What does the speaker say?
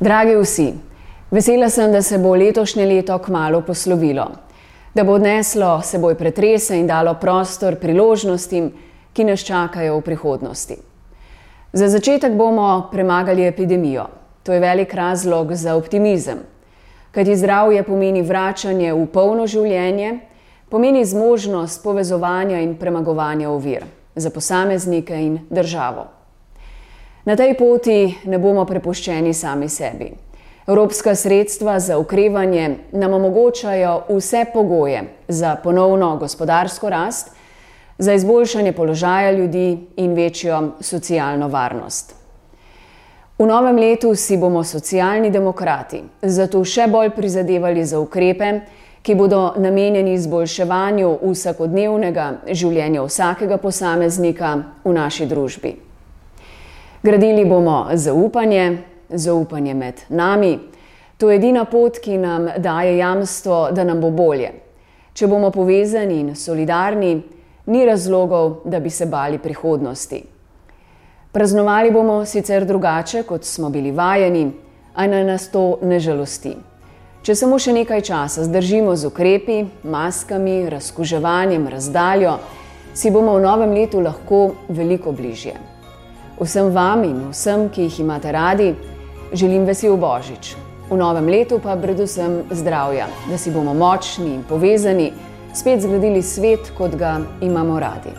Dragi vsi, vesela sem, da se bo letošnje leto kmalo poslovilo, da bo odneslo seboj pretrese in dalo prostor priložnostim, ki nas čakajo v prihodnosti. Za začetek bomo premagali epidemijo. To je velik razlog za optimizem, kajti zdravje pomeni vračanje v polno življenje, pomeni zmožnost povezovanja in premagovanja ovir za posameznike in državo. Na tej poti ne bomo prepuščeni sami sebi. Evropska sredstva za ukrevanje nam omogočajo vse pogoje za ponovno gospodarsko rast, za izboljšanje položaja ljudi in večjo socialno varnost. V novem letu si bomo socialni demokrati zato še bolj prizadevali za ukrepe, ki bodo namenjeni izboljševanju vsakodnevnega življenja vsakega posameznika v naši družbi. Gradili bomo zaupanje, zaupanje med nami. To je edina pot, ki nam daje jamstvo, da nam bo bolje. Če bomo povezani in solidarni, ni razlogov, da bi se bali prihodnosti. Praznovali bomo sicer drugače, kot smo bili vajeni, a naj nas to ne žalosti. Če samo še nekaj časa zdržimo z ukrepi, maskami, razkuževanjem, razdaljo, si bomo v novem letu lahko veliko bližje. Vsem vam in vsem, ki jih imate radi, želim vesel božič. V novem letu pa predvsem zdravja, da si bomo močni in povezani, spet zgradili svet, kot ga imamo radi.